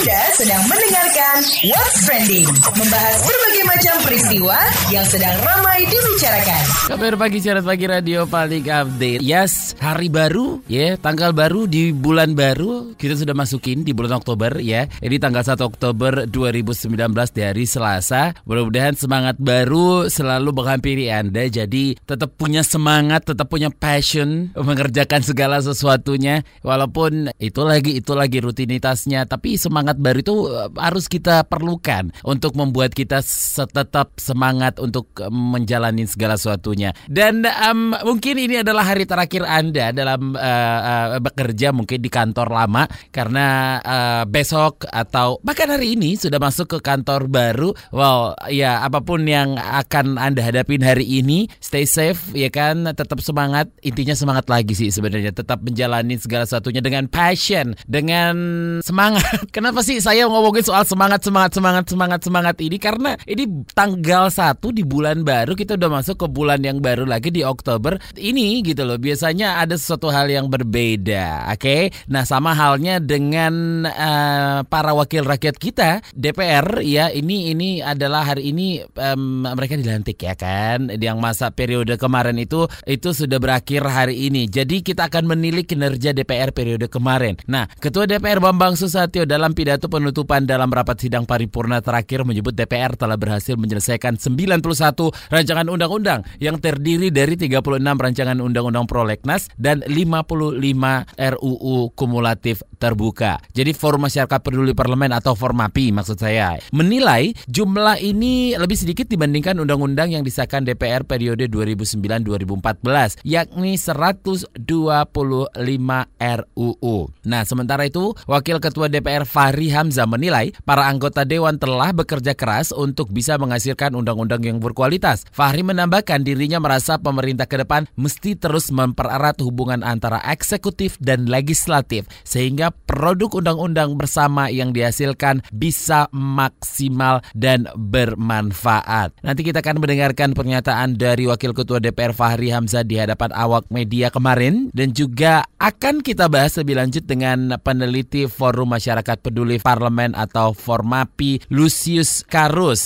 Anda sedang mendengarkan What's Trending, membahas berbagai macam peristiwa yang sedang ramai dibicarakan. Kabar pagi Syarat Pagi Radio paling update. Yes, hari baru ya, tanggal baru di bulan baru Kita sudah masukin di bulan Oktober ya. Ini tanggal 1 Oktober 2019 di hari Selasa. Mudah-mudahan semangat baru selalu menghampiri Anda. Jadi tetap punya semangat, tetap punya passion Mengerjakan segala sesuatunya. Walaupun itu lagi, itu lagi rutinitasnya. Tapi semangat baru itu eh, harus kita perlukan Untuk membuat kita tetap semangat untuk eh, menjalani segala sesuatunya. Dan um, mungkin ini adalah hari terakhir Anda dalam uh, uh, bekerja mungkin di kantor lama karena uh, besok atau bahkan hari ini sudah masuk ke kantor baru. Well, ya apa pun yang akan Anda hadapin hari ini, stay safe ya kan, tetap semangat. Intinya semangat lagi sih sebenarnya, tetap menjalani segala sesuatunya dengan passion, dengan semangat. Kenapa sih saya ngomongin soal semangat semangat semangat semangat semangat ini karena ini tanggal 1 di bulan baru kita udah masuk ke bulan yang baru lagi di Oktober ini gitu loh. Biasanya ada sesuatu hal yang berbeda, oke? Okay? Nah, sama halnya dengan uh, para wakil rakyat kita DPR ya. Ini ini adalah hari ini um, mereka dilantik ya kan. Yang masa periode kemarin itu itu sudah berakhir hari ini. Jadi kita akan menilai kinerja DPR periode kemarin. Nah, Ketua DPR Bambang Susatyo dalam pidato penutupan dalam rapat sidang paripurna terakhir menyebut DPR telah berhasil menyelesaikan 91 rancangan undang-undang yang terdiri dari 36 rancangan undang-undang prolegnas dan 55 RUU kumulatif terbuka. Jadi Forum Masyarakat Peduli Parlemen atau Formapi maksud saya menilai jumlah ini lebih sedikit dibandingkan undang-undang yang disahkan DPR periode 2009-2014 yakni 125 RUU. Nah, sementara itu Wakil Ketua DPR Fahri Hamzah menilai para anggota dewan telah bekerja keras untuk bisa menghasilkan undang-undang yang berkualitas. Fahri menambahkan dirinya merasa pemerintah ke depan mesti terus mempererat hubungan antara eksekutif dan legislatif sehingga produk undang-undang bersama yang dihasilkan bisa maksimal dan bermanfaat. Nanti kita akan mendengarkan pernyataan dari Wakil Ketua DPR Fahri Hamzah di hadapan awak media kemarin dan juga akan kita bahas lebih lanjut dengan peneliti Forum Masyarakat Peduli Parlemen atau Formapi Lucius Karus.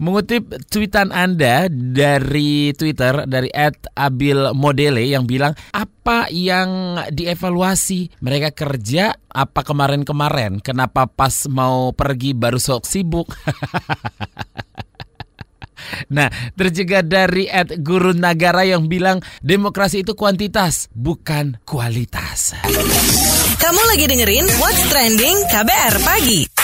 Mengutip tweetan Anda dari Twitter dari @abilmodele yang bilang apa yang dievaluasi? Mereka kerja apa kemarin-kemarin? Kenapa pas mau pergi baru sok sibuk Nah, terjaga dari Ed Guru Nagara yang bilang demokrasi itu kuantitas, bukan kualitas. Kamu lagi dengerin What's Trending KBR Pagi.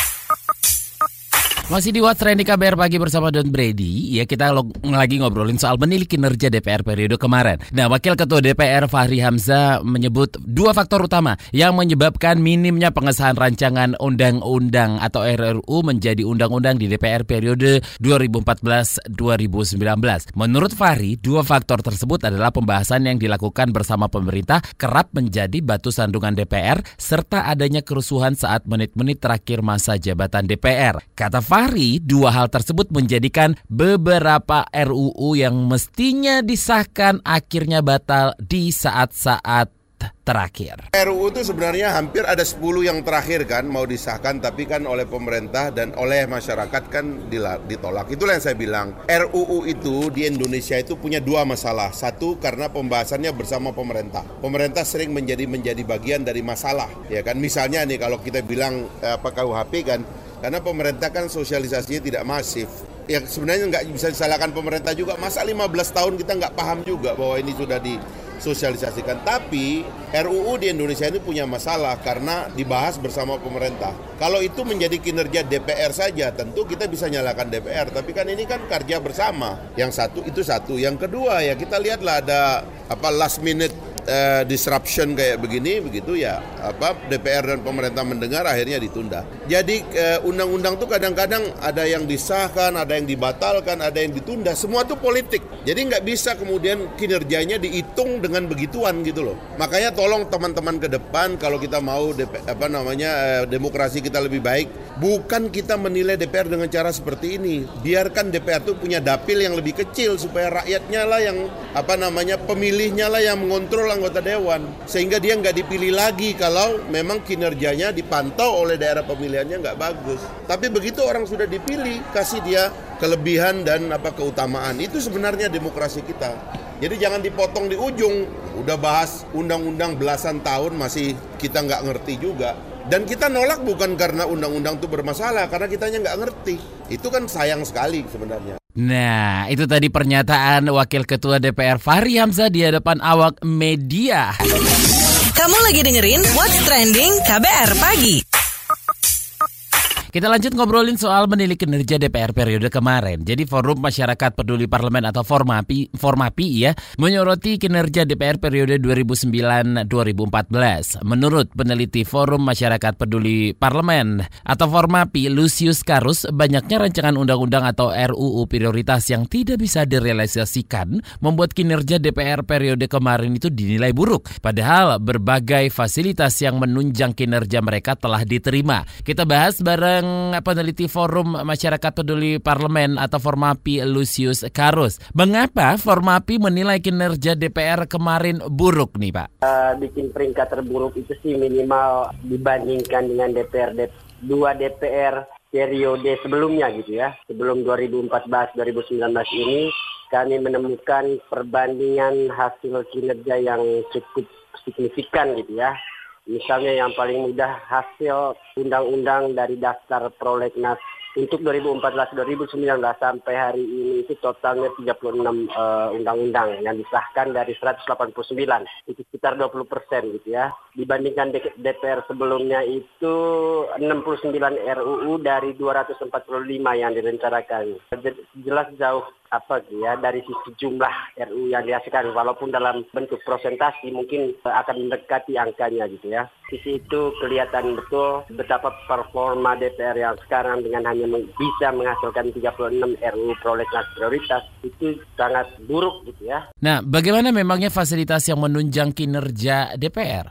Masih di What's Trending KBR pagi bersama Don Brady. Ya kita lagi ngobrolin soal menilai kinerja DPR periode kemarin. Nah, Wakil Ketua DPR Fahri Hamzah menyebut dua faktor utama yang menyebabkan minimnya pengesahan rancangan undang-undang atau RRU menjadi undang-undang di DPR periode 2014-2019. Menurut Fahri, dua faktor tersebut adalah pembahasan yang dilakukan bersama pemerintah kerap menjadi batu sandungan DPR serta adanya kerusuhan saat menit-menit terakhir masa jabatan DPR. Kata Fahri, Fahri, dua hal tersebut menjadikan beberapa RUU yang mestinya disahkan akhirnya batal di saat-saat terakhir. RUU itu sebenarnya hampir ada 10 yang terakhir kan mau disahkan tapi kan oleh pemerintah dan oleh masyarakat kan ditolak. Itulah yang saya bilang. RUU itu di Indonesia itu punya dua masalah. Satu karena pembahasannya bersama pemerintah. Pemerintah sering menjadi menjadi bagian dari masalah ya kan. Misalnya nih kalau kita bilang eh, apa KUHP kan karena pemerintah kan sosialisasinya tidak masif. Ya sebenarnya nggak bisa disalahkan pemerintah juga. Masa 15 tahun kita nggak paham juga bahwa ini sudah disosialisasikan. Tapi RUU di Indonesia ini punya masalah karena dibahas bersama pemerintah. Kalau itu menjadi kinerja DPR saja, tentu kita bisa nyalakan DPR. Tapi kan ini kan kerja bersama. Yang satu itu satu. Yang kedua ya kita lihatlah ada apa last minute uh, disruption kayak begini begitu ya apa DPR dan pemerintah mendengar akhirnya ditunda. Jadi eh, undang-undang tuh kadang-kadang ada yang disahkan, ada yang dibatalkan, ada yang ditunda. Semua tuh politik. Jadi nggak bisa kemudian kinerjanya dihitung dengan begituan gitu loh. Makanya tolong teman-teman ke depan kalau kita mau DP, apa namanya uh, demokrasi kita lebih baik, bukan kita menilai DPR dengan cara seperti ini. Biarkan DPR tuh punya dapil yang lebih kecil supaya rakyatnya lah yang apa namanya pemilihnya lah yang mengontrol anggota dewan sehingga dia nggak dipilih lagi kalau memang kinerjanya dipantau oleh daerah pemilihannya nggak bagus. Tapi begitu orang sudah dipilih, kasih dia kelebihan dan apa keutamaan. Itu sebenarnya demokrasi kita. Jadi jangan dipotong di ujung. Udah bahas undang-undang belasan tahun masih kita nggak ngerti juga. Dan kita nolak bukan karena undang-undang itu bermasalah, karena kitanya nggak ngerti. Itu kan sayang sekali sebenarnya. Nah, itu tadi pernyataan Wakil Ketua DPR Fahri Hamzah di hadapan awak media. Kamu lagi dengerin What's Trending KBR Pagi. Kita lanjut ngobrolin soal menilai kinerja DPR periode kemarin. Jadi Forum Masyarakat Peduli Parlemen atau Formapi, Formapi ya, menyoroti kinerja DPR periode 2009-2014. Menurut peneliti Forum Masyarakat Peduli Parlemen atau Formapi Lucius Karus, banyaknya rancangan undang-undang atau RUU prioritas yang tidak bisa direalisasikan membuat kinerja DPR periode kemarin itu dinilai buruk. Padahal berbagai fasilitas yang menunjang kinerja mereka telah diterima. Kita bahas bareng peneliti Forum Masyarakat Peduli Parlemen atau Formapi Lucius Karus. Mengapa Formapi menilai kinerja DPR kemarin buruk nih Pak? Uh, bikin peringkat terburuk itu sih minimal dibandingkan dengan DPR dua DPR periode sebelumnya gitu ya. Sebelum 2014-2019 ini kami menemukan perbandingan hasil kinerja yang cukup signifikan gitu ya Misalnya yang paling mudah hasil undang-undang dari daftar prolegnas untuk 2014-2019 sampai hari ini itu totalnya 36 uh, undang-undang yang disahkan dari 189 itu sekitar 20 persen gitu ya dibandingkan DPR sebelumnya itu 69 RUU dari 245 yang direncanakan jelas jauh apa ya dari sisi jumlah RU yang dihasilkan walaupun dalam bentuk prosentasi mungkin akan mendekati angkanya gitu ya. Sisi itu kelihatan betul betapa performa DPR yang sekarang dengan hanya bisa menghasilkan 36 RU prolegnas prioritas itu sangat buruk gitu ya. Nah, bagaimana memangnya fasilitas yang menunjang kinerja DPR?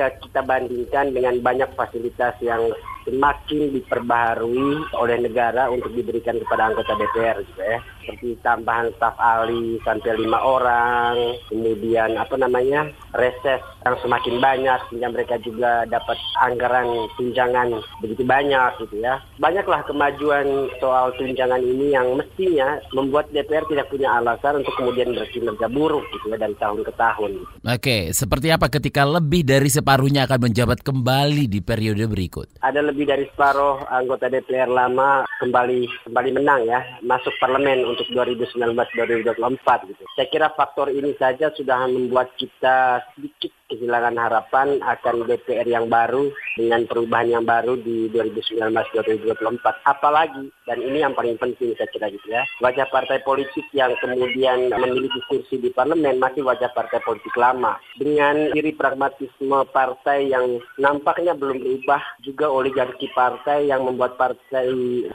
Kita bandingkan dengan banyak fasilitas yang semakin diperbaharui oleh negara untuk diberikan kepada anggota DPR gitu ya. Seperti tambahan staf ahli sampai lima orang, kemudian apa namanya reses yang semakin banyak sehingga mereka juga dapat anggaran tunjangan begitu banyak gitu ya. Banyaklah kemajuan soal tunjangan ini yang mestinya membuat DPR tidak punya alasan untuk kemudian berkinerja buruk gitu ya dari tahun ke tahun. Oke, seperti apa ketika lebih dari separuhnya akan menjabat kembali di periode berikut? Ada lebih lebih dari separuh anggota DPR lama kembali kembali menang ya masuk parlemen untuk 2019-2024 gitu. Saya kira faktor ini saja sudah membuat kita sedikit kehilangan harapan akan DPR yang baru dengan perubahan yang baru di 2019-2024. Apalagi, dan ini yang paling penting saya kira gitu ya, wajah partai politik yang kemudian memiliki kursi di parlemen masih wajah partai politik lama. Dengan diri pragmatisme partai yang nampaknya belum berubah, juga oligarki partai yang membuat partai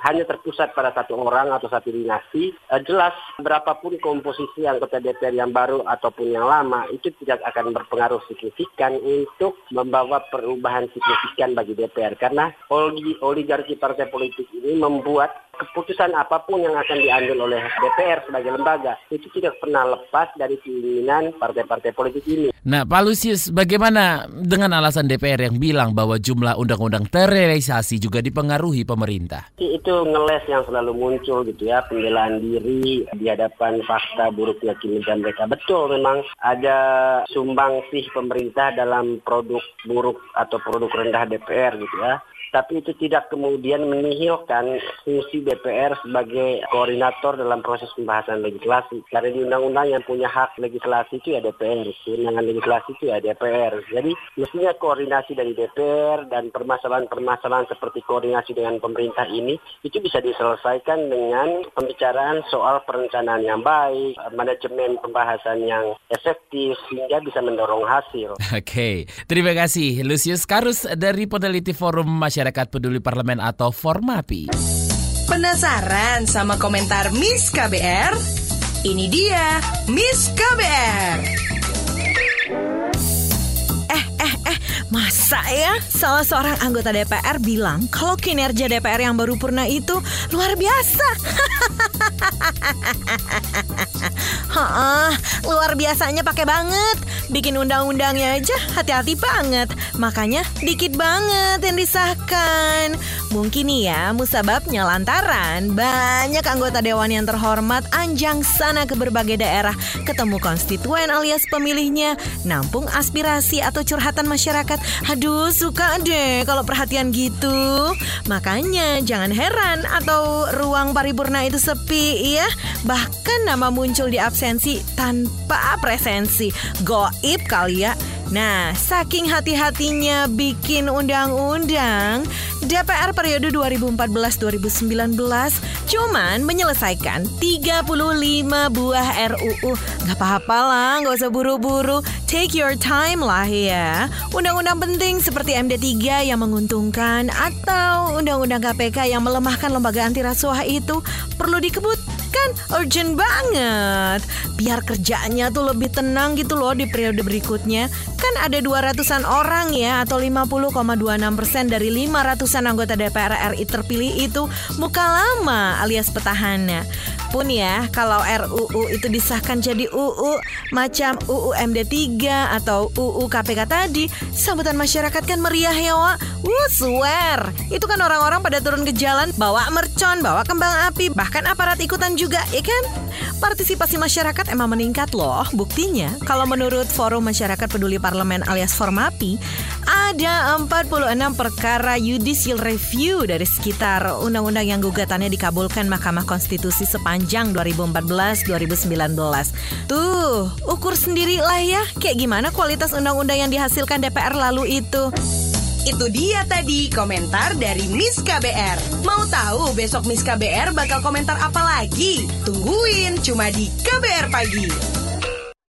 hanya terpusat pada satu orang atau satu dinasti, eh, jelas berapapun komposisi anggota DPR yang baru ataupun yang lama, itu tidak akan berpengaruh signifikan signifikan untuk membawa perubahan signifikan bagi DPR karena oligarki partai politik ini membuat keputusan apa pun yang akan diambil oleh DPR sebagai lembaga itu tidak pernah lepas dari keinginan partai-partai politik ini. Nah, Pak Lusius, bagaimana dengan alasan DPR yang bilang bahwa jumlah undang-undang terrealisasi juga dipengaruhi pemerintah? Itu ngeles yang selalu muncul gitu ya, pembelaan diri di hadapan fakta buruknya kinerja mereka. Betul memang ada sumbang sih pemerintah dalam produk buruk atau produk rendah DPR gitu ya tapi itu tidak kemudian menihilkan fungsi DPR sebagai koordinator dalam proses pembahasan legislasi. Karena di undang-undang yang punya hak legislasi itu ya DPR, kewenangan legislasi itu ya DPR. Jadi mestinya koordinasi dari DPR dan permasalahan-permasalahan seperti koordinasi dengan pemerintah ini itu bisa diselesaikan dengan pembicaraan soal perencanaan yang baik, manajemen pembahasan yang efektif sehingga bisa mendorong hasil. Oke, okay. terima kasih Lucius Karus dari peneliti Forum Masyarakat Masyarakat Peduli Parlemen atau Formapi. Penasaran sama komentar Miss KBR? Ini dia Miss KBR. Eh, eh, eh, masa ya salah seorang anggota DPR bilang kalau kinerja DPR yang baru purna itu luar biasa? luar biasanya pakai banget. Bikin undang-undangnya aja hati-hati banget. Makanya dikit banget yang disahkan. Mungkin ya musababnya lantaran banyak anggota dewan yang terhormat anjang sana ke berbagai daerah ketemu konstituen alias pemilihnya nampung aspirasi atau curhatan masyarakat. Aduh suka deh kalau perhatian gitu. Makanya jangan heran atau ruang paripurna itu sepi ya. Bahkan nama muncul di absensi tanpa presensi. Goib kali ya. Nah, saking hati-hatinya bikin undang-undang, DPR periode 2014-2019 cuman menyelesaikan 35 buah RUU. Gak apa-apa lah, gak usah buru-buru. Take your time lah ya. Undang-undang penting seperti MD3 yang menguntungkan atau undang-undang KPK yang melemahkan lembaga anti rasuah itu perlu dikebut kan urgent banget. Biar kerjanya tuh lebih tenang gitu loh di periode berikutnya. Kan ada 200-an orang ya atau 50,26 persen dari 500-an anggota DPR RI terpilih itu muka lama alias petahana. Pun ya kalau RUU itu disahkan jadi UU macam UU MD3 atau UU KPK tadi, sambutan masyarakat kan meriah ya Wak. Wuh swear, itu kan orang-orang pada turun ke jalan bawa mercon, bawa kembang api, bahkan aparat ikutan juga ya kan? Partisipasi masyarakat emang meningkat loh. Buktinya, kalau menurut Forum Masyarakat Peduli Parlemen alias Formapi, ada 46 perkara judicial review dari sekitar undang-undang yang gugatannya dikabulkan Mahkamah Konstitusi sepanjang 2014-2019. Tuh, ukur sendiri lah ya, kayak gimana kualitas undang-undang yang dihasilkan DPR lalu itu. Itu dia tadi komentar dari Miss KBR. Mau tahu besok Miss KBR bakal komentar apa lagi? Tungguin cuma di KBR Pagi.